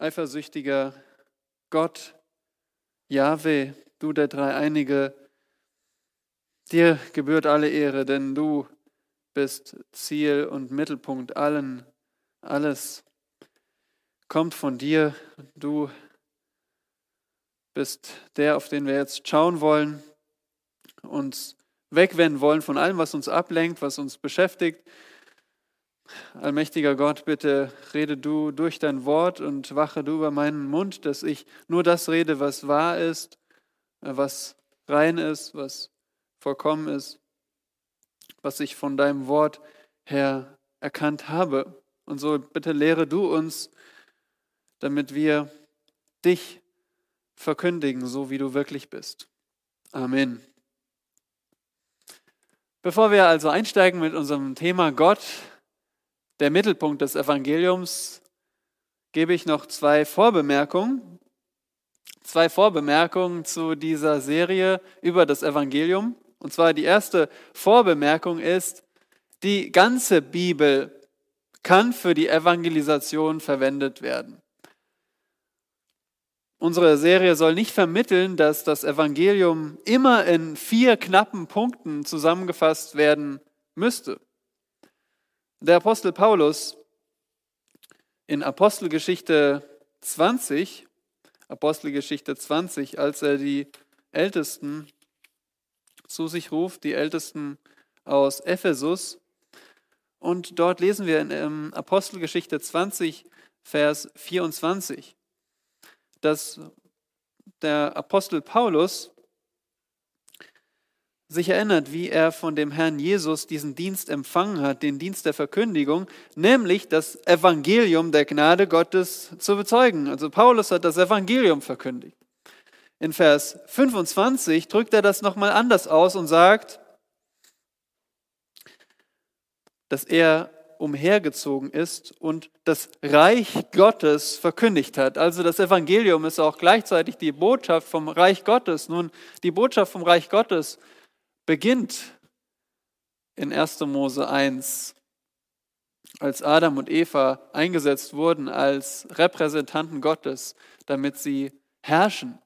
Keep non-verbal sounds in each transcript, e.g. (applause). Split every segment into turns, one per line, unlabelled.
eifersüchtiger Gott, Jahwe, du der Dreieinige, dir gebührt alle Ehre, denn du bist Ziel und Mittelpunkt allen, alles kommt von dir. Du bist der, auf den wir jetzt schauen wollen, uns wegwenden wollen von allem, was uns ablenkt, was uns beschäftigt. Allmächtiger Gott, bitte rede du durch dein Wort und wache du über meinen Mund, dass ich nur das rede, was wahr ist, was rein ist, was vollkommen ist, was ich von deinem Wort her erkannt habe. Und so bitte lehre du uns, damit wir dich verkündigen, so wie du wirklich bist. Amen. Bevor wir also einsteigen mit unserem Thema Gott, der Mittelpunkt des Evangeliums, gebe ich noch zwei Vorbemerkungen. Zwei Vorbemerkungen zu dieser Serie über das Evangelium. Und zwar die erste Vorbemerkung ist, die ganze Bibel kann für die Evangelisation verwendet werden. Unsere Serie soll nicht vermitteln, dass das Evangelium immer in vier knappen Punkten zusammengefasst werden müsste. Der Apostel Paulus in Apostelgeschichte 20, Apostelgeschichte 20, als er die Ältesten zu sich ruft, die Ältesten aus Ephesus. Und dort lesen wir in Apostelgeschichte 20, Vers 24 dass der Apostel Paulus sich erinnert, wie er von dem Herrn Jesus diesen Dienst empfangen hat, den Dienst der Verkündigung, nämlich das Evangelium der Gnade Gottes zu bezeugen. Also Paulus hat das Evangelium verkündigt. In Vers 25 drückt er das nochmal anders aus und sagt, dass er umhergezogen ist und das Reich Gottes verkündigt hat. Also das Evangelium ist auch gleichzeitig die Botschaft vom Reich Gottes. Nun, die Botschaft vom Reich Gottes beginnt in 1. Mose 1, als Adam und Eva eingesetzt wurden als Repräsentanten Gottes, damit sie herrschen.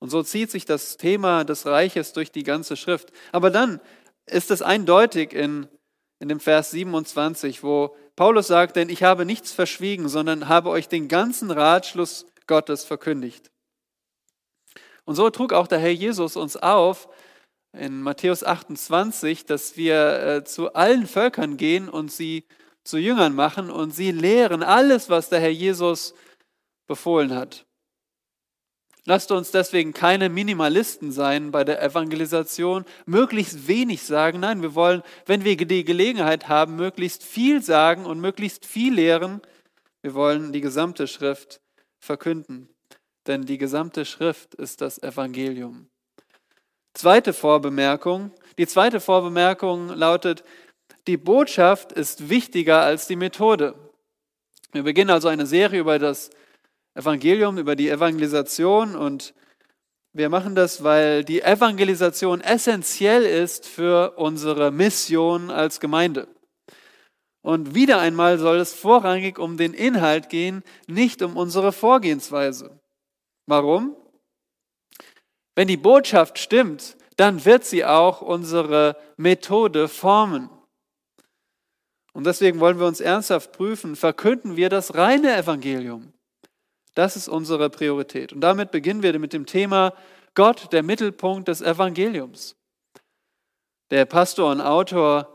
Und so zieht sich das Thema des Reiches durch die ganze Schrift. Aber dann ist es eindeutig in in dem Vers 27, wo Paulus sagt, denn ich habe nichts verschwiegen, sondern habe euch den ganzen Ratschluss Gottes verkündigt. Und so trug auch der Herr Jesus uns auf, in Matthäus 28, dass wir äh, zu allen Völkern gehen und sie zu Jüngern machen und sie lehren alles, was der Herr Jesus befohlen hat. Lasst uns deswegen keine Minimalisten sein bei der Evangelisation, möglichst wenig sagen. Nein, wir wollen, wenn wir die Gelegenheit haben, möglichst viel sagen und möglichst viel lehren. Wir wollen die gesamte Schrift verkünden, denn die gesamte Schrift ist das Evangelium. Zweite Vorbemerkung. Die zweite Vorbemerkung lautet, die Botschaft ist wichtiger als die Methode. Wir beginnen also eine Serie über das Evangelium, über die Evangelisation und wir machen das, weil die Evangelisation essentiell ist für unsere Mission als Gemeinde. Und wieder einmal soll es vorrangig um den Inhalt gehen, nicht um unsere Vorgehensweise. Warum? Wenn die Botschaft stimmt, dann wird sie auch unsere Methode formen. Und deswegen wollen wir uns ernsthaft prüfen, verkünden wir das reine Evangelium? Das ist unsere Priorität. Und damit beginnen wir mit dem Thema Gott, der Mittelpunkt des Evangeliums. Der Pastor und Autor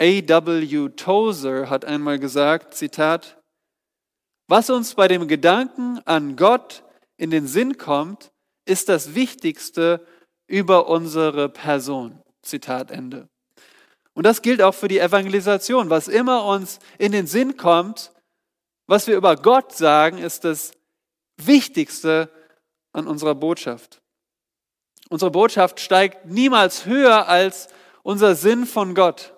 A.W. Tozer hat einmal gesagt, Zitat, was uns bei dem Gedanken an Gott in den Sinn kommt, ist das Wichtigste über unsere Person. Zitat Ende. Und das gilt auch für die Evangelisation. Was immer uns in den Sinn kommt, was wir über Gott sagen, ist das Wichtigste an unserer Botschaft. Unsere Botschaft steigt niemals höher als unser Sinn von Gott.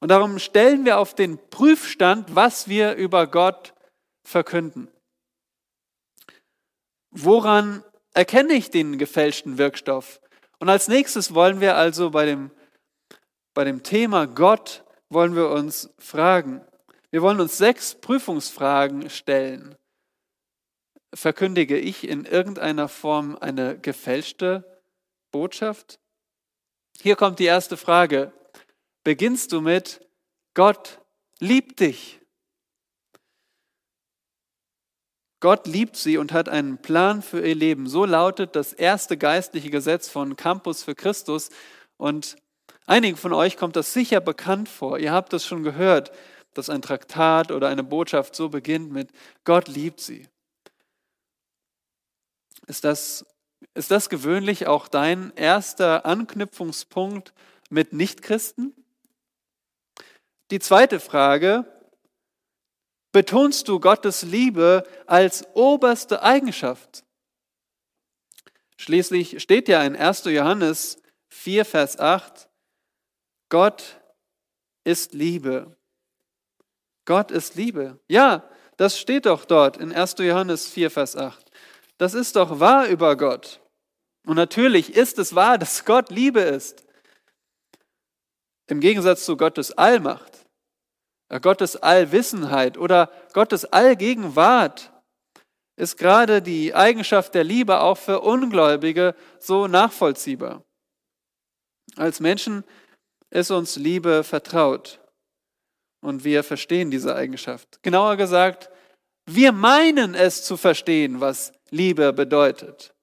Und darum stellen wir auf den Prüfstand, was wir über Gott verkünden. Woran erkenne ich den gefälschten Wirkstoff? Und als nächstes wollen wir also bei dem, bei dem Thema Gott, wollen wir uns fragen. Wir wollen uns sechs Prüfungsfragen stellen. Verkündige ich in irgendeiner Form eine gefälschte Botschaft? Hier kommt die erste Frage. Beginnst du mit, Gott liebt dich? Gott liebt sie und hat einen Plan für ihr Leben. So lautet das erste geistliche Gesetz von Campus für Christus. Und einigen von euch kommt das sicher bekannt vor. Ihr habt es schon gehört, dass ein Traktat oder eine Botschaft so beginnt mit Gott liebt sie. Ist das, ist das gewöhnlich auch dein erster Anknüpfungspunkt mit Nichtchristen? Die zweite Frage, betonst du Gottes Liebe als oberste Eigenschaft. Schließlich steht ja in 1. Johannes 4, Vers 8, Gott ist Liebe. Gott ist Liebe. Ja, das steht doch dort in 1. Johannes 4, Vers 8. Das ist doch wahr über Gott. Und natürlich ist es wahr, dass Gott Liebe ist. Im Gegensatz zu Gottes Allmacht. Äh, Gottes Allwissenheit oder Gottes Allgegenwart ist gerade die Eigenschaft der Liebe auch für Ungläubige so nachvollziehbar. Als Menschen ist uns Liebe vertraut und wir verstehen diese Eigenschaft. Genauer gesagt, wir meinen es zu verstehen, was Liebe bedeutet.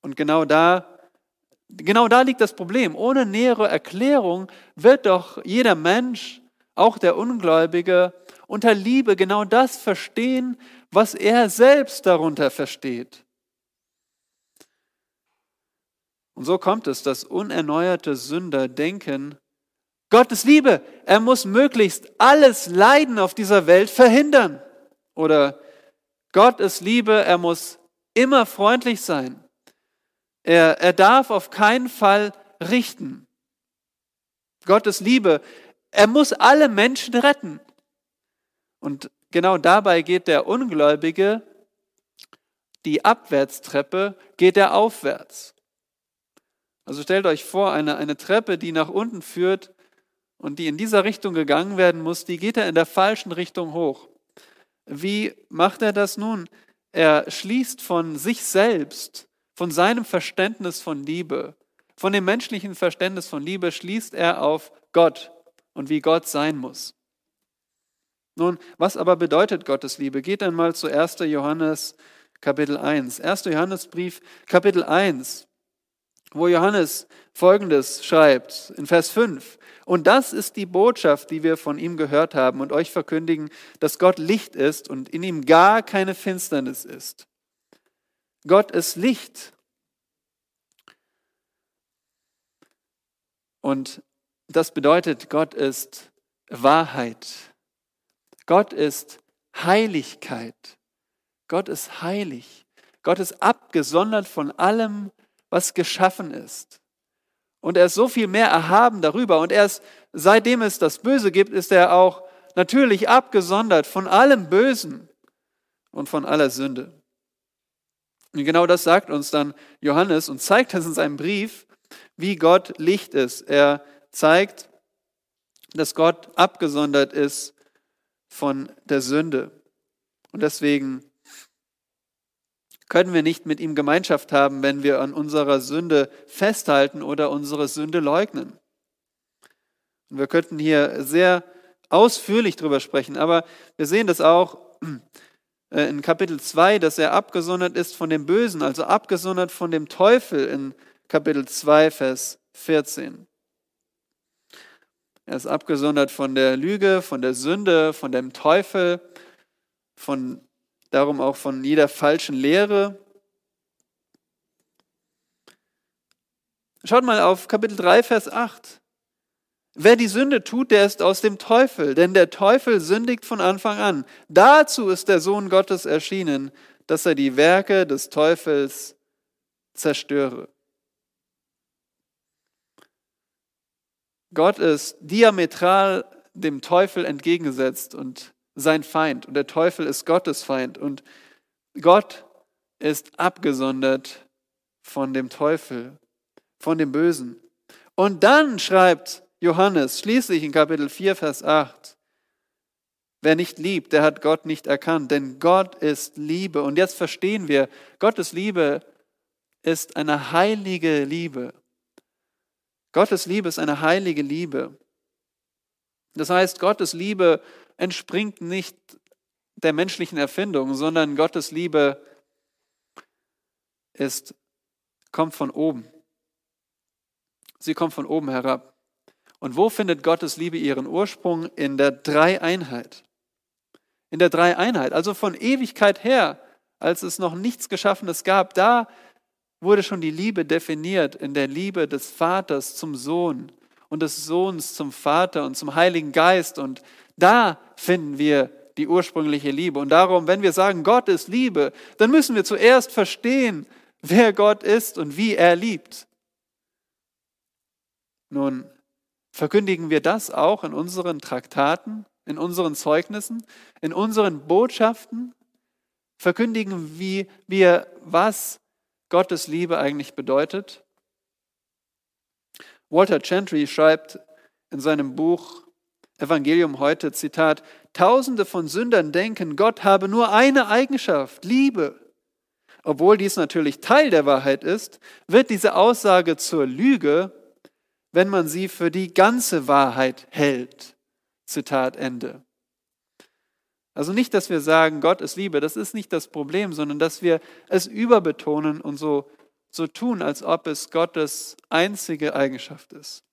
Und genau da, genau da liegt das Problem. Ohne nähere Erklärung wird doch jeder Mensch auch der Ungläubige, unter Liebe genau das verstehen, was er selbst darunter versteht. Und so kommt es, dass unerneuerte Sünder denken, Gottes Liebe, er muss möglichst alles Leiden auf dieser Welt verhindern. Oder Gott ist Liebe, er muss immer freundlich sein. Er, er darf auf keinen Fall richten. Gottes Liebe, er muss alle Menschen retten. Und genau dabei geht der Ungläubige die Abwärtstreppe, geht er aufwärts. Also stellt euch vor, eine, eine Treppe, die nach unten führt und die in dieser Richtung gegangen werden muss, die geht er in der falschen Richtung hoch. Wie macht er das nun? Er schließt von sich selbst, von seinem Verständnis von Liebe, von dem menschlichen Verständnis von Liebe, schließt er auf Gott und wie Gott sein muss. Nun, was aber bedeutet Gottes Liebe? Geht einmal zu 1. Johannes Kapitel 1. 1. Johannesbrief Kapitel 1, wo Johannes Folgendes schreibt in Vers 5. Und das ist die Botschaft, die wir von ihm gehört haben und euch verkündigen, dass Gott Licht ist und in ihm gar keine Finsternis ist. Gott ist Licht. Und das bedeutet, Gott ist Wahrheit. Gott ist Heiligkeit. Gott ist heilig. Gott ist abgesondert von allem, was geschaffen ist. Und er ist so viel mehr erhaben darüber. Und erst seitdem es das Böse gibt, ist er auch natürlich abgesondert von allem Bösen und von aller Sünde. Und genau das sagt uns dann Johannes und zeigt es in seinem Brief, wie Gott Licht ist. Er zeigt, dass Gott abgesondert ist von der Sünde. Und deswegen können wir nicht mit ihm Gemeinschaft haben, wenn wir an unserer Sünde festhalten oder unsere Sünde leugnen. Und wir könnten hier sehr ausführlich drüber sprechen, aber wir sehen das auch äh, in Kapitel 2, dass er abgesondert ist von dem Bösen, also abgesondert von dem Teufel in Kapitel 2, Vers 14. Er ist abgesondert von der Lüge, von der Sünde, von dem Teufel, von darum auch von jeder falschen Lehre. Schaut mal auf Kapitel 3, Vers 8. Wer die Sünde tut, der ist aus dem Teufel, denn der Teufel sündigt von Anfang an. Dazu ist der Sohn Gottes erschienen, dass er die Werke des Teufels zerstöre. Gott ist diametral dem Teufel entgegengesetzt und sein Feind. Und der Teufel ist Gottes Feind. Und Gott ist abgesondert von dem Teufel, von dem Bösen. Und dann schreibt Johannes schließlich in Kapitel 4, Vers 8, Wer nicht liebt, der hat Gott nicht erkannt, denn Gott ist Liebe. Und jetzt verstehen wir, Gottes Liebe ist eine heilige Liebe. Gottes Liebe ist eine heilige Liebe. Das heißt, Gottes Liebe entspringt nicht der menschlichen Erfindung, sondern Gottes Liebe ist, kommt von oben. Sie kommt von oben herab. Und wo findet Gottes Liebe ihren Ursprung? In der Dreieinheit. In der Dreieinheit, also von Ewigkeit her, als es noch nichts Geschaffenes gab, da wurde schon die Liebe definiert in der Liebe des Vaters zum Sohn und des Sohns zum Vater und zum Heiligen Geist. Und da finden wir die ursprüngliche Liebe. Und darum, wenn wir sagen, Gott ist Liebe, dann müssen wir zuerst verstehen, wer Gott ist und wie er liebt. Nun, verkündigen wir das auch in unseren Traktaten, in unseren Zeugnissen, in unseren Botschaften? Verkündigen wir, was Gottes Liebe eigentlich bedeutet? Walter Chantry schreibt in seinem Buch Evangelium heute, Zitat, Tausende von Sündern denken, Gott habe nur eine Eigenschaft, Liebe. Obwohl dies natürlich Teil der Wahrheit ist, wird diese Aussage zur Lüge, wenn man sie für die ganze Wahrheit hält. Zitat Ende. Also nicht, dass wir sagen, Gott ist Liebe, das ist nicht das Problem, sondern dass wir es überbetonen und so, so tun, als ob es Gottes einzige Eigenschaft ist.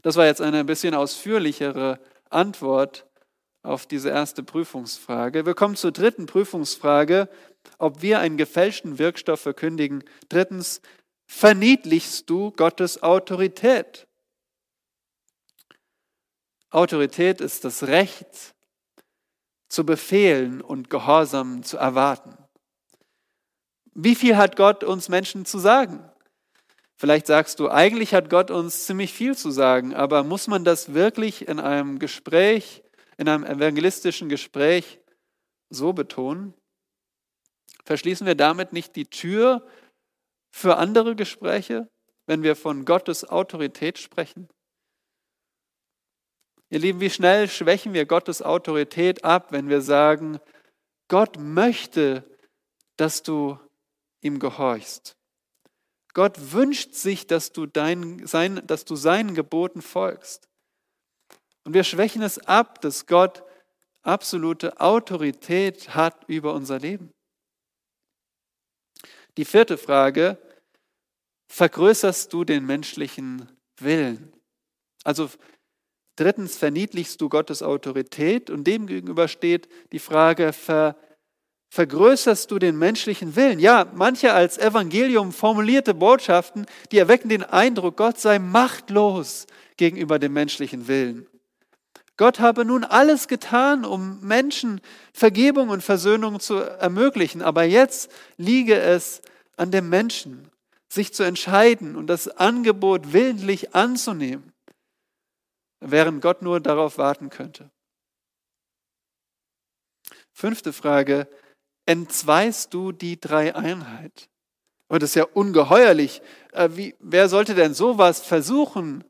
Das war jetzt eine ein bisschen ausführlichere Antwort auf diese erste Prüfungsfrage. Wir kommen zur dritten Prüfungsfrage, ob wir einen gefälschten Wirkstoff verkündigen. Drittens, verniedlichst du Gottes Autorität? Autorität ist das Recht, zu befehlen und Gehorsam zu erwarten. Wie viel hat Gott uns Menschen zu sagen? Vielleicht sagst du, eigentlich hat Gott uns ziemlich viel zu sagen, aber muss man das wirklich in einem Gespräch, in einem evangelistischen Gespräch so betonen? Verschließen wir damit nicht die Tür für andere Gespräche, wenn wir von Gottes Autorität sprechen? Ihr Lieben, wie schnell schwächen wir Gottes Autorität ab, wenn wir sagen, Gott möchte, dass du ihm gehorchst. Gott wünscht sich, dass du, dein, sein, dass du seinen Geboten folgst. Und wir schwächen es ab, dass Gott absolute Autorität hat über unser Leben. Die vierte Frage, vergrößerst du den menschlichen Willen? Also Drittens verniedlichst du Gottes Autorität und dem gegenüber steht die Frage, ver, vergrößerst du den menschlichen Willen? Ja, manche als Evangelium formulierte Botschaften, die erwecken den Eindruck, Gott sei machtlos gegenüber dem menschlichen Willen. Gott habe nun alles getan, um Menschen Vergebung und Versöhnung zu ermöglichen, aber jetzt liege es an dem Menschen, sich zu entscheiden und das Angebot willentlich anzunehmen während Gott nur darauf warten könnte. Fünfte Frage, entzweist du die Dreieinheit? Und das ist ja ungeheuerlich. Äh, wie, wer sollte denn sowas versuchen?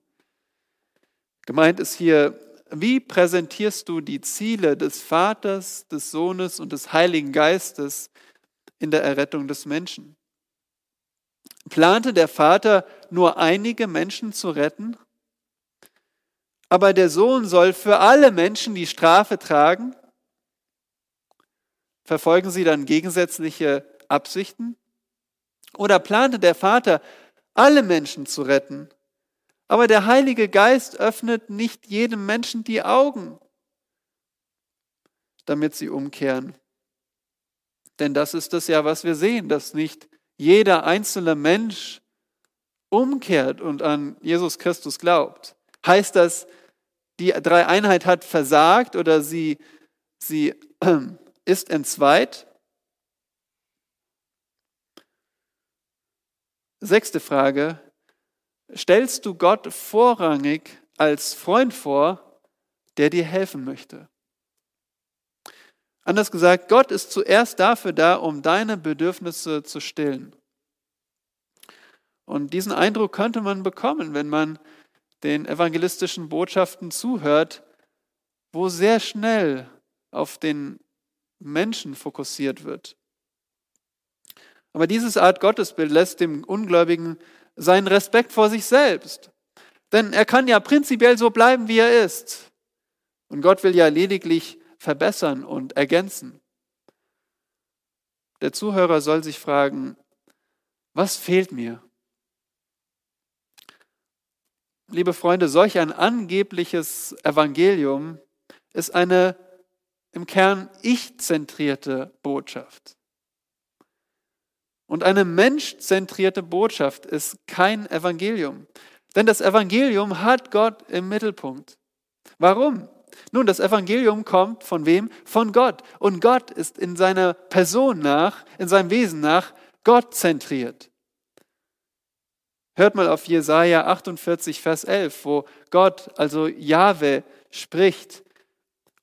Gemeint ist hier, wie präsentierst du die Ziele des Vaters, des Sohnes und des Heiligen Geistes in der Errettung des Menschen? Plante der Vater nur einige Menschen zu retten? Aber der Sohn soll für alle Menschen die Strafe tragen? Verfolgen sie dann gegensätzliche Absichten? Oder plante der Vater, alle Menschen zu retten? Aber der Heilige Geist öffnet nicht jedem Menschen die Augen, damit sie umkehren. Denn das ist das ja, was wir sehen, dass nicht jeder einzelne Mensch umkehrt und an Jesus Christus glaubt. Heißt das, die Dreieinheit hat versagt oder sie, sie (clears throat) ist entzweit. Sechste Frage. Stellst du Gott vorrangig als Freund vor, der dir helfen möchte? Anders gesagt, Gott ist zuerst dafür da, um deine Bedürfnisse zu stillen. Und diesen Eindruck könnte man bekommen, wenn man den evangelistischen Botschaften zuhört, wo sehr schnell auf den Menschen fokussiert wird. Aber dieses Art Gottesbild lässt dem Ungläubigen seinen Respekt vor sich selbst. Denn er kann ja prinzipiell so bleiben, wie er ist. Und Gott will ja lediglich verbessern und ergänzen. Der Zuhörer soll sich fragen, was fehlt mir? Liebe Freunde, solch ein angebliches Evangelium ist eine im Kern ich-zentrierte Botschaft. Und eine menschzentrierte Botschaft ist kein Evangelium. Denn das Evangelium hat Gott im Mittelpunkt. Warum? Nun, das Evangelium kommt von wem? Von Gott. Und Gott ist in seiner Person nach, in seinem Wesen nach, Gott zentriert. Hört mal auf Jesaja 48, Vers 11, wo Gott, also Jahwe, spricht.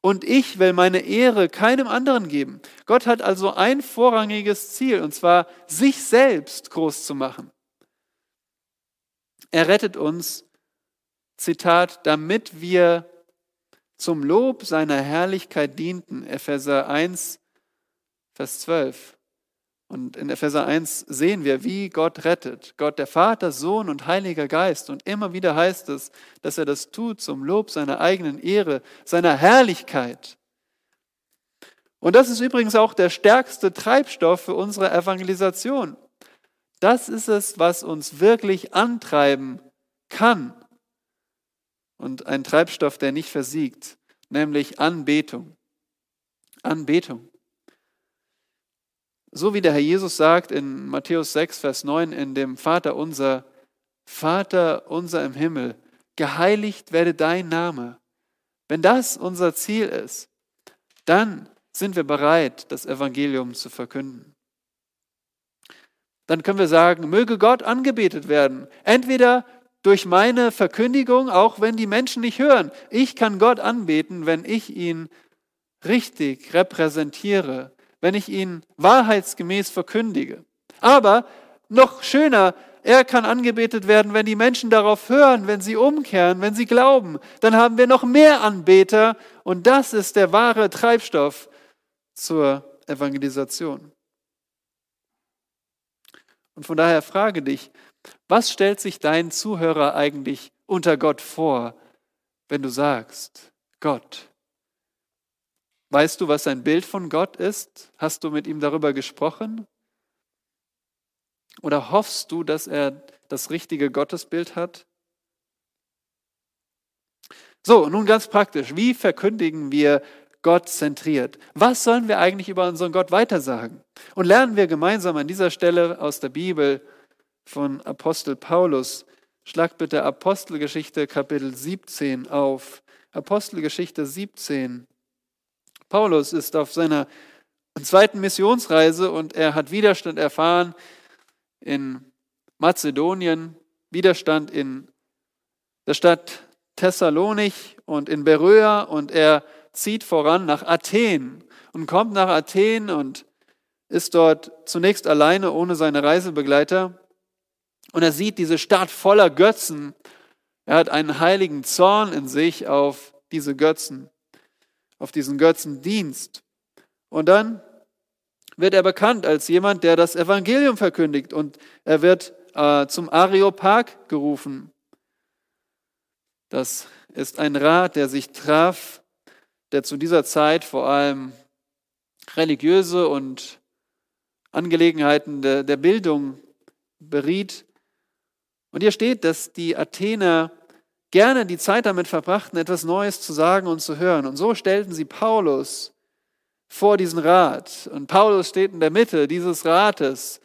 Und ich will meine Ehre keinem anderen geben. Gott hat also ein vorrangiges Ziel, und zwar sich selbst groß zu machen. Er rettet uns, Zitat, damit wir zum Lob seiner Herrlichkeit dienten. Epheser 1, Vers 12. Und in Epheser 1 sehen wir, wie Gott rettet. Gott, der Vater, Sohn und Heiliger Geist. Und immer wieder heißt es, dass er das tut zum Lob seiner eigenen Ehre, seiner Herrlichkeit. Und das ist übrigens auch der stärkste Treibstoff für unsere Evangelisation. Das ist es, was uns wirklich antreiben kann. Und ein Treibstoff, der nicht versiegt, nämlich Anbetung. Anbetung. So wie der Herr Jesus sagt in Matthäus 6, Vers 9 in dem Vater unser, Vater unser im Himmel, geheiligt werde dein Name. Wenn das unser Ziel ist, dann sind wir bereit, das Evangelium zu verkünden. Dann können wir sagen, möge Gott angebetet werden. Entweder durch meine Verkündigung, auch wenn die Menschen nicht hören. Ich kann Gott anbeten, wenn ich ihn richtig repräsentiere, wenn ich ihn wahrheitsgemäß verkündige. Aber noch schöner, er kann angebetet werden, wenn die Menschen darauf hören, wenn sie umkehren, wenn sie glauben. Dann haben wir noch mehr Anbeter und das ist der wahre Treibstoff zur Evangelisation. Und von daher frage dich, was stellt sich dein Zuhörer eigentlich unter Gott vor, wenn du sagst, Gott? Weißt du, was sein Bild von Gott ist? Hast du mit ihm darüber gesprochen? Oder hoffst du, dass er das richtige Gottesbild hat? So, nun ganz praktisch. Wie verkündigen wir Gott zentriert? Was sollen wir eigentlich über unseren Gott weitersagen? Und lernen wir gemeinsam an dieser Stelle aus der Bibel von Apostel Paulus. Schlag bitte Apostelgeschichte Kapitel 17 auf. Apostelgeschichte 17. Paulus ist auf seiner zweiten Missionsreise und er hat Widerstand erfahren in Mazedonien, Widerstand in der Stadt Thessalonich und in Beröa und er zieht voran nach Athen und kommt nach Athen und ist dort zunächst alleine ohne seine Reisebegleiter und er sieht diese Stadt voller Götzen. Er hat einen heiligen Zorn in sich auf diese Götzen auf diesen Götzendienst. Und dann wird er bekannt als jemand, der das Evangelium verkündigt und er wird äh, zum Areopag gerufen. Das ist ein Rat, der sich traf, der zu dieser Zeit vor allem religiöse und Angelegenheiten der, der Bildung beriet. Und hier steht, dass die Athener gerne die Zeit damit verbrachten, etwas Neues zu sagen und zu hören. Und so stellten sie Paulus vor diesen Rat. Und Paulus steht in der Mitte dieses Rates,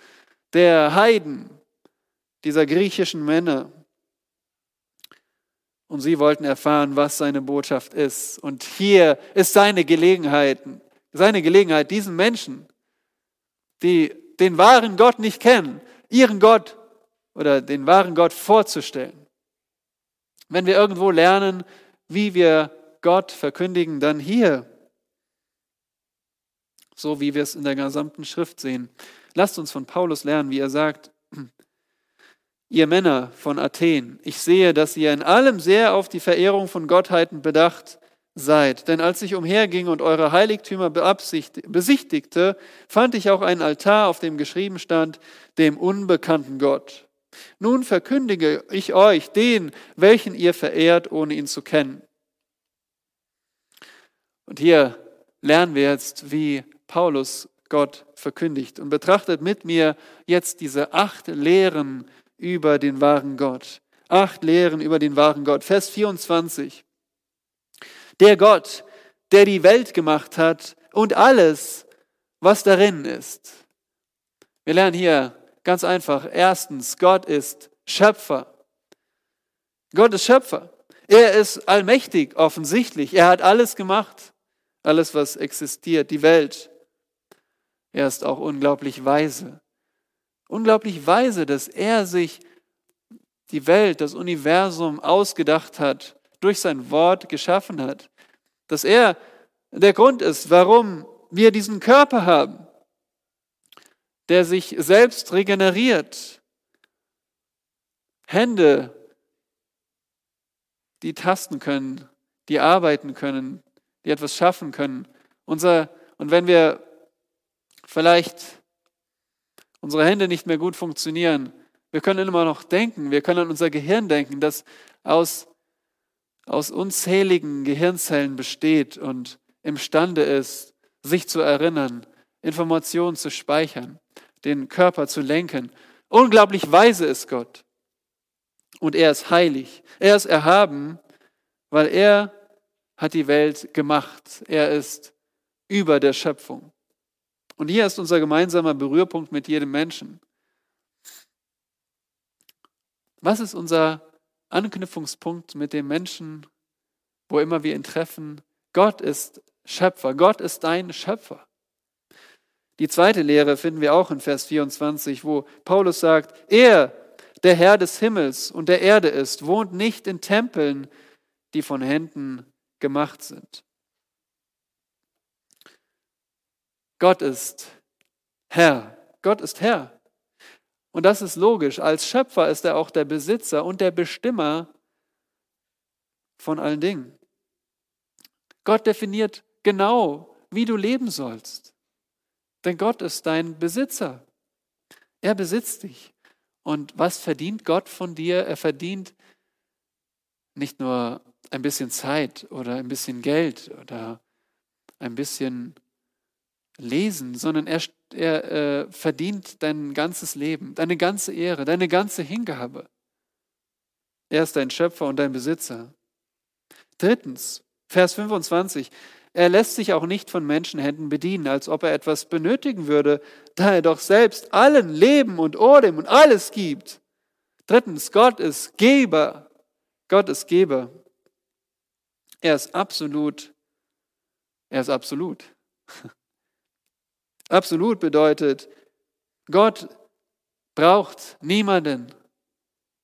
der Heiden, dieser griechischen Männer. Und sie wollten erfahren, was seine Botschaft ist. Und hier ist seine Gelegenheit, seine Gelegenheit, diesen Menschen, die den wahren Gott nicht kennen, ihren Gott oder den wahren Gott vorzustellen. Wenn wir irgendwo lernen, wie wir Gott verkündigen, dann hier, so wie wir es in der gesamten Schrift sehen. Lasst uns von Paulus lernen, wie er sagt, (clears throat) ihr Männer von Athen, ich sehe, dass ihr in allem sehr auf die Verehrung von Gottheiten bedacht seid. Denn als ich umherging und eure Heiligtümer besichtigte, fand ich auch einen Altar, auf dem geschrieben stand, dem unbekannten Gott. Nun verkündige ich euch den, welchen ihr verehrt, ohne ihn zu kennen. Und hier lernen wir jetzt, wie Paulus Gott verkündigt und betrachtet mit mir jetzt diese acht Lehren über den wahren Gott. Acht Lehren über den wahren Gott. Vers 24. Der Gott, der die Welt gemacht hat und alles, was darin ist. Wir lernen hier ganz einfach. Erstens, Gott ist Schöpfer. Gott ist Schöpfer. Er ist allmächtig, offensichtlich. Er hat alles gemacht. Alles, was existiert, die Welt. Er ist auch unglaublich weise. Unglaublich weise, dass er sich die Welt, das Universum ausgedacht hat, durch sein Wort geschaffen hat. Dass er der Grund ist, warum wir diesen Körper haben, der sich selbst regeneriert. Hände, die tasten können, die arbeiten können, die etwas schaffen können. Unser, und wenn wir vielleicht unsere Hände nicht mehr gut funktionieren, wir können immer noch denken, wir können an unser Gehirn denken, das aus, aus unzähligen Gehirnzellen besteht und imstande ist, sich zu erinnern, Informationen zu speichern, den Körper zu lenken. Unglaublich weise ist Gott. Und er ist heilig. Er ist erhaben, weil er hat die Welt gemacht. Er ist über der Schöpfung. Und hier ist unser gemeinsamer Berührpunkt mit jedem Menschen. Was ist unser Anknüpfungspunkt mit dem Menschen, wo immer wir ihn treffen? Gott ist Schöpfer. Gott ist dein Schöpfer. Die zweite Lehre finden wir auch in Vers 24, wo Paulus sagt, er, der Herr des Himmels und der Erde ist, wohnt nicht in Tempeln, die von Händen gemacht sind. Gott ist Herr. Gott ist Herr. Und das ist logisch. Als Schöpfer ist er auch der Besitzer und der Bestimmer von allen Dingen. Gott definiert genau, wie du leben sollst. Denn Gott ist dein Besitzer. Er besitzt dich. Und was verdient Gott von dir? Er verdient nicht nur ein bisschen Zeit oder ein bisschen Geld oder ein bisschen Lesen, sondern er er äh, verdient dein ganzes Leben, deine ganze Ehre, deine ganze Hingabe. Er ist dein Schöpfer und dein Besitzer. Drittens, Vers 25. Er lässt sich auch nicht von Menschenhänden bedienen, als ob er etwas benötigen würde, da er doch selbst allen Leben und Odem und alles gibt. Drittens, Gott ist Geber. Gott ist Geber. Er ist absolut. Er ist absolut. (laughs) Absolut bedeutet, Gott braucht niemanden.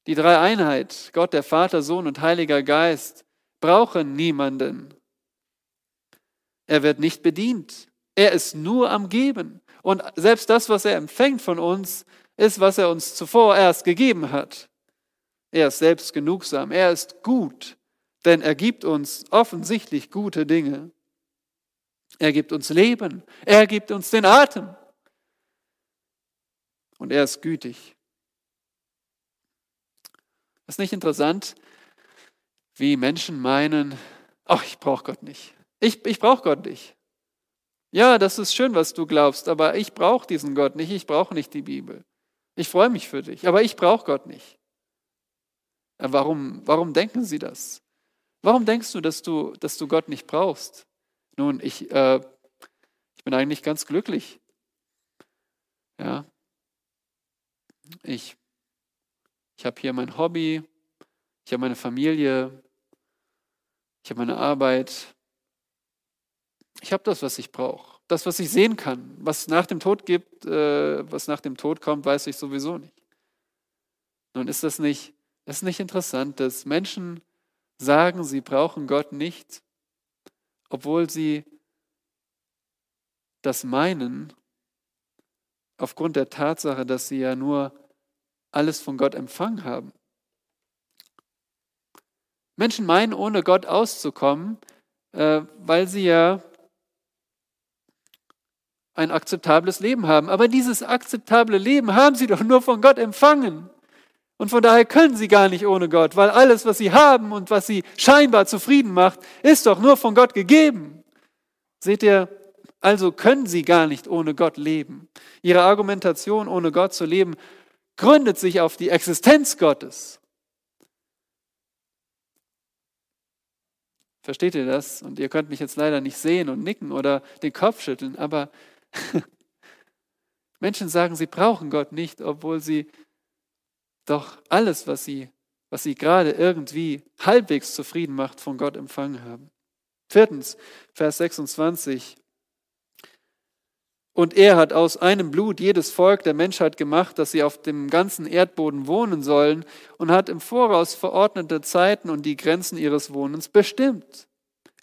Die Dreieinheit, Gott der Vater, Sohn und Heiliger Geist, brauchen niemanden. Er wird nicht bedient. Er ist nur am Geben. Und selbst das, was er empfängt von uns, ist, was er uns zuvor erst gegeben hat. Er ist selbst genugsam. Er ist gut, denn er gibt uns offensichtlich gute Dinge. Er gibt uns Leben. Er gibt uns den Atem. Und er ist gütig. Ist nicht interessant, wie Menschen meinen, ach, ich brauche Gott nicht. Ich, ich brauche Gott nicht. Ja, das ist schön, was du glaubst, aber ich brauche diesen Gott nicht. Ich brauche nicht die Bibel. Ich freue mich für dich, aber ich brauche Gott nicht. Warum, warum denken sie das? Warum denkst du, dass du, dass du Gott nicht brauchst? Nun, ich, äh, ich bin eigentlich ganz glücklich. Ja. Ich, ich habe hier mein Hobby, ich habe meine Familie, ich habe meine Arbeit. Ich habe das, was ich brauche. Das, was ich sehen kann. Was nach dem Tod gibt, äh, was nach dem Tod kommt, weiß ich sowieso nicht. Nun ist das nicht, ist nicht interessant, dass Menschen sagen, sie brauchen Gott nicht obwohl sie das meinen, aufgrund der Tatsache, dass sie ja nur alles von Gott empfangen haben. Menschen meinen, ohne Gott auszukommen, äh, weil sie ja ein akzeptables Leben haben. Aber dieses akzeptable Leben haben sie doch nur von Gott empfangen. Und von daher können sie gar nicht ohne Gott, weil alles, was sie haben und was sie scheinbar zufrieden macht, ist doch nur von Gott gegeben. Seht ihr, also können sie gar nicht ohne Gott leben. Ihre Argumentation, ohne Gott zu leben, gründet sich auf die Existenz Gottes. Versteht ihr das? Und ihr könnt mich jetzt leider nicht sehen und nicken oder den Kopf schütteln, aber (laughs) Menschen sagen, sie brauchen Gott nicht, obwohl sie doch alles, was sie, was sie gerade irgendwie halbwegs zufrieden macht, von Gott empfangen haben. Viertens, Vers 26. Und er hat aus einem Blut jedes Volk der Menschheit gemacht, dass sie auf dem ganzen Erdboden wohnen sollen und hat im Voraus verordnete Zeiten und die Grenzen ihres Wohnens bestimmt.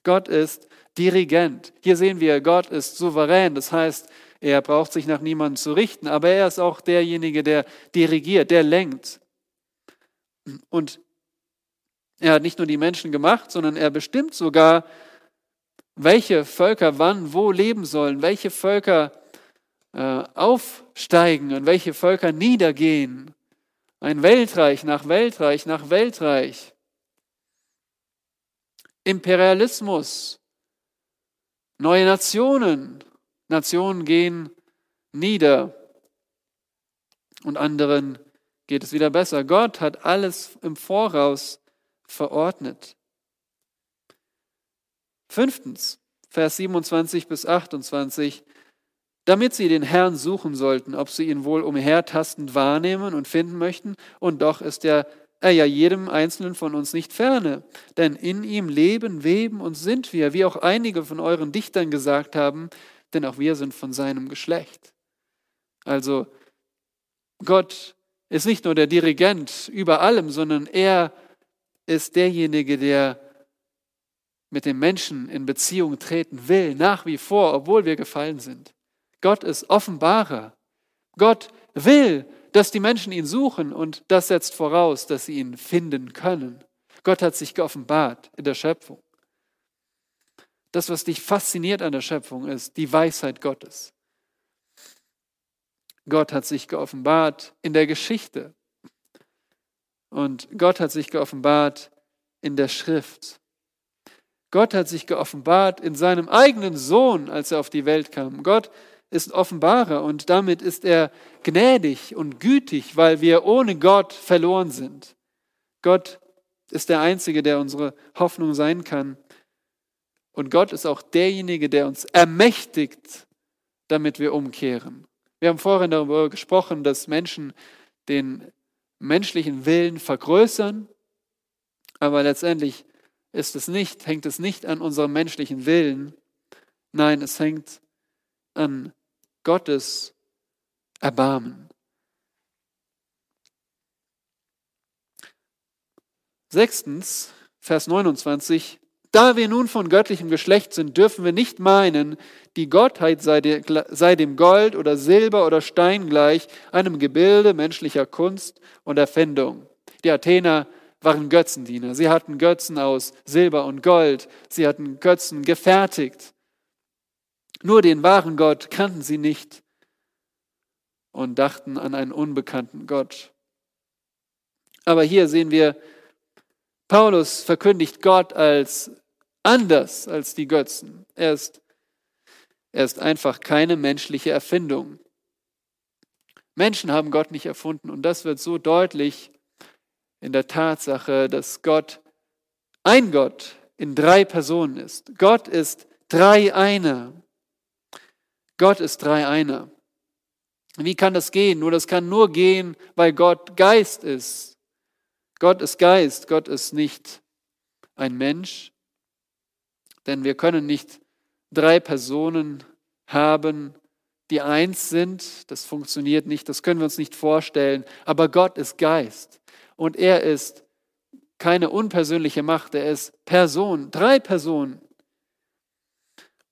Gott ist Dirigent. Hier sehen wir, Gott ist souverän. Das heißt, er braucht sich nach niemandem zu richten, aber er ist auch derjenige, der dirigiert, der lenkt. Und er hat nicht nur die Menschen gemacht, sondern er bestimmt sogar, welche Völker wann wo leben sollen, welche Völker äh, aufsteigen und welche Völker niedergehen. Ein Weltreich nach Weltreich nach Weltreich. Imperialismus, neue Nationen, Nationen gehen nieder und anderen geht es wieder besser. Gott hat alles im Voraus verordnet. Fünftens, Vers 27 bis 28, damit sie den Herrn suchen sollten, ob sie ihn wohl umhertastend wahrnehmen und finden möchten, und doch ist er, er ja jedem Einzelnen von uns nicht ferne, denn in ihm leben, weben und sind wir, wie auch einige von euren Dichtern gesagt haben, denn auch wir sind von seinem Geschlecht. Also Gott ist nicht nur der Dirigent über allem, sondern er ist derjenige, der mit dem Menschen in Beziehung treten will, nach wie vor, obwohl wir gefallen sind. Gott ist Offenbarer. Gott will, dass die Menschen ihn suchen und das setzt voraus, dass sie ihn finden können. Gott hat sich geoffenbart in der Schöpfung. Das, was dich fasziniert an der Schöpfung, ist die Weisheit Gottes. Gott hat sich geoffenbart in der Geschichte. Und Gott hat sich geoffenbart in der Schrift. Gott hat sich geoffenbart in seinem eigenen Sohn, als er auf die Welt kam. Gott ist Offenbarer und damit ist er gnädig und gütig, weil wir ohne Gott verloren sind. Gott ist der Einzige, der unsere Hoffnung sein kann. Und Gott ist auch derjenige, der uns ermächtigt, damit wir umkehren. Wir haben vorhin darüber gesprochen, dass Menschen den menschlichen Willen vergrößern, aber letztendlich ist es nicht, hängt es nicht an unserem menschlichen Willen. Nein, es hängt an Gottes Erbarmen. Sechstens, Vers 29, da wir nun von göttlichem Geschlecht sind, dürfen wir nicht meinen, die Gottheit sei, dem Gold oder Silber oder Stein gleich, einem Gebilde menschlicher Kunst und Erfindung. Die Athener waren Götzendiener. Sie hatten Götzen aus Silber und Gold. Sie hatten Götzen gefertigt. Nur den wahren Gott kannten sie nicht und dachten an einen unbekannten Gott. Aber hier sehen wir, Paulus verkündigt Gott als anders als die Götzen. Er ist, er ist einfach keine menschliche Erfindung. Menschen haben Gott nicht erfunden und das wird so deutlich in der Tatsache, dass Gott ein Gott in drei Personen ist. Gott ist drei einer. Gott ist drei einer. Wie kann das gehen? Nur das kann nur gehen, weil Gott Geist ist. Gott ist Geist, Gott ist nicht ein Mensch. Denn wir können nicht drei Personen haben, die eins sind. Das funktioniert nicht, das können wir uns nicht vorstellen. Aber Gott ist Geist und er ist keine unpersönliche Macht, er ist Person, drei Personen.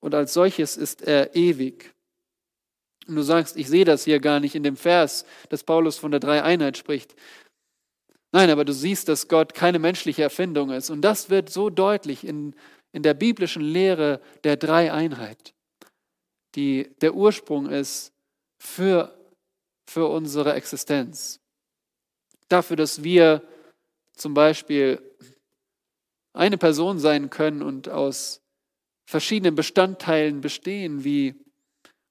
Und als solches ist er ewig. Und du sagst, ich sehe das hier gar nicht in dem Vers, dass Paulus von der Dreieinheit spricht. Nein, aber du siehst, dass Gott keine menschliche Erfindung ist. Und das wird so deutlich in in der biblischen Lehre der Dreieinheit, die der Ursprung ist für, für unsere Existenz. Dafür, dass wir zum Beispiel eine Person sein können und aus verschiedenen Bestandteilen bestehen, wie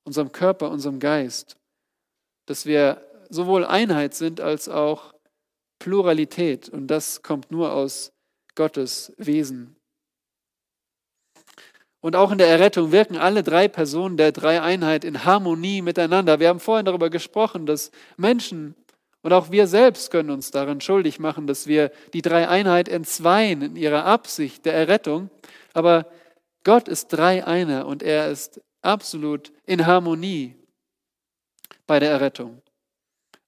unserem Körper, unserem Geist. Dass wir sowohl Einheit sind als auch Pluralität. Und das kommt nur aus Gottes Wesen. Und auch in der Errettung wirken alle drei Personen der Dreieinheit in Harmonie miteinander. Wir haben vorhin darüber gesprochen, dass Menschen und auch wir selbst können uns daran schuldig machen, dass wir die Dreieinheit entzweien in ihrer Absicht der Errettung. Aber Gott ist Dreieiner und er ist absolut in Harmonie bei der Errettung.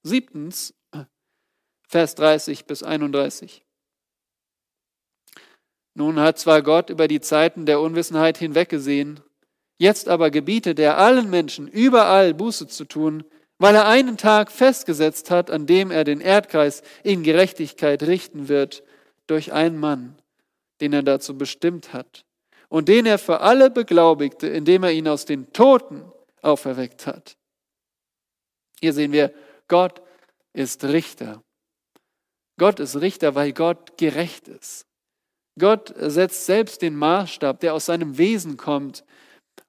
Siebtens, Vers 30 bis 31. Nun hat zwar Gott über die Zeiten der Unwissenheit hinweggesehen, jetzt aber gebietet er allen Menschen überall Buße zu tun, weil er einen Tag festgesetzt hat, an dem er den Erdkreis in Gerechtigkeit richten wird durch einen Mann, den er dazu bestimmt hat und den er für alle beglaubigte, indem er ihn aus den Toten auferweckt hat. Hier sehen wir, Gott ist Richter. Gott ist Richter, weil Gott gerecht ist. Gott setzt selbst den Maßstab, der aus seinem Wesen kommt.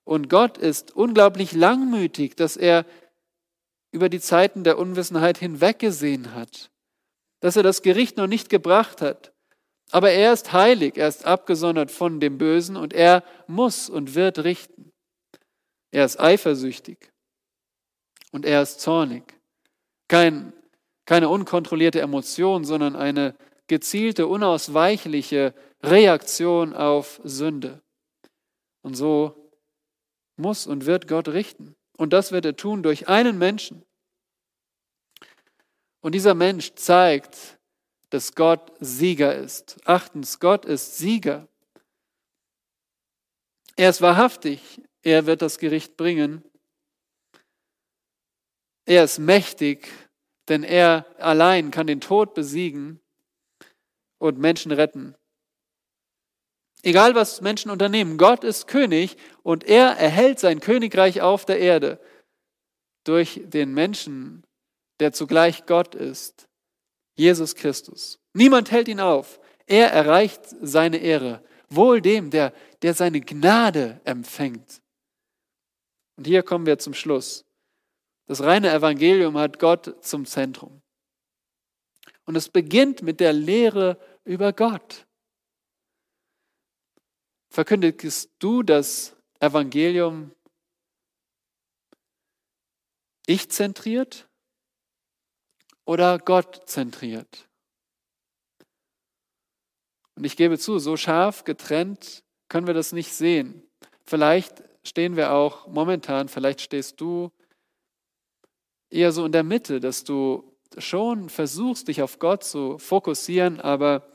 Und Gott ist unglaublich langmütig, dass er über die Zeiten der Unwissenheit hinweggesehen hat, dass er das Gericht noch nicht gebracht hat. Aber er ist heilig, er ist abgesondert von dem Bösen und er muss und wird richten. Er ist eifersüchtig und er ist zornig. Kein, keine unkontrollierte Emotion, sondern eine gezielte, unausweichliche Reaktion auf Sünde. Und so muss und wird Gott richten. Und das wird er tun durch einen Menschen. Und dieser Mensch zeigt, dass Gott Sieger ist. Achtens, Gott ist Sieger. Er ist wahrhaftig, er wird das Gericht bringen. Er ist mächtig, denn er allein kann den Tod besiegen und Menschen retten. Egal was Menschen unternehmen, Gott ist König und er erhält sein Königreich auf der Erde durch den Menschen, der zugleich Gott ist, Jesus Christus. Niemand hält ihn auf. Er erreicht seine Ehre. Wohl dem, der, der seine Gnade empfängt. Und hier kommen wir zum Schluss. Das reine Evangelium hat Gott zum Zentrum. Und es beginnt mit der Lehre über Gott. Verkündigst du das Evangelium ich-zentriert oder Gott zentriert. Und ich gebe zu, so scharf getrennt können wir das nicht sehen. Vielleicht stehen wir auch momentan, vielleicht stehst du eher so in der Mitte, dass du schon versuchst, dich auf Gott zu fokussieren, aber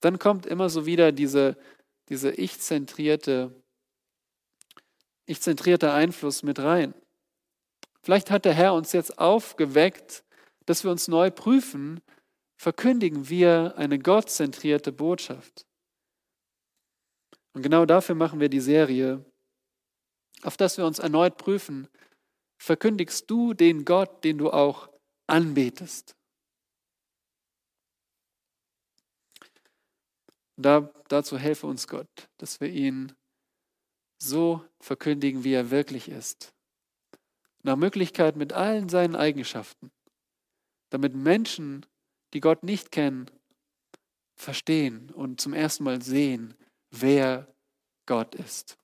dann kommt immer so wieder diese, diese ich-zentrierte, ich-zentrierte Einfluss mit rein. Vielleicht hat der Herr uns jetzt aufgeweckt, dass wir uns neu prüfen, verkündigen wir eine gottzentrierte Botschaft. Und genau dafür machen wir die Serie, auf dass wir uns erneut prüfen, verkündigst du den Gott, den du auch anbetest. Da, dazu helfe uns Gott, dass wir ihn so verkündigen, wie er wirklich ist. Nach Möglichkeit mit allen seinen Eigenschaften damit Menschen, die Gott nicht kennen, verstehen und zum ersten Mal sehen, wer Gott ist.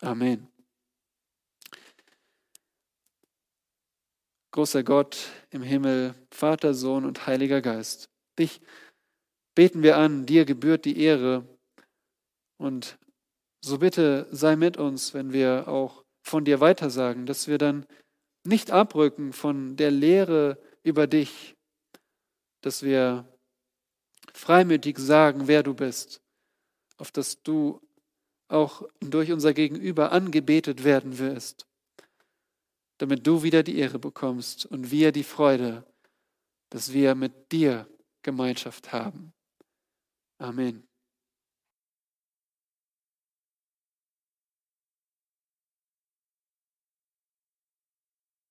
Amen. Großer Gott im Himmel, Vater, Sohn und Heiliger Geist, dich beten wir an, dir gebührt die Ehre und so bitte sei mit uns, wenn wir auch von dir weitersagen, dass wir dann nicht abrücken von der Lehre, über dich, dass wir freimütig sagen, wer du bist, auf dass du auch durch unser Gegenüber angebetet werden wirst, damit du wieder die Ehre bekommst und wir die Freude, dass wir mit dir Gemeinschaft haben. Amen.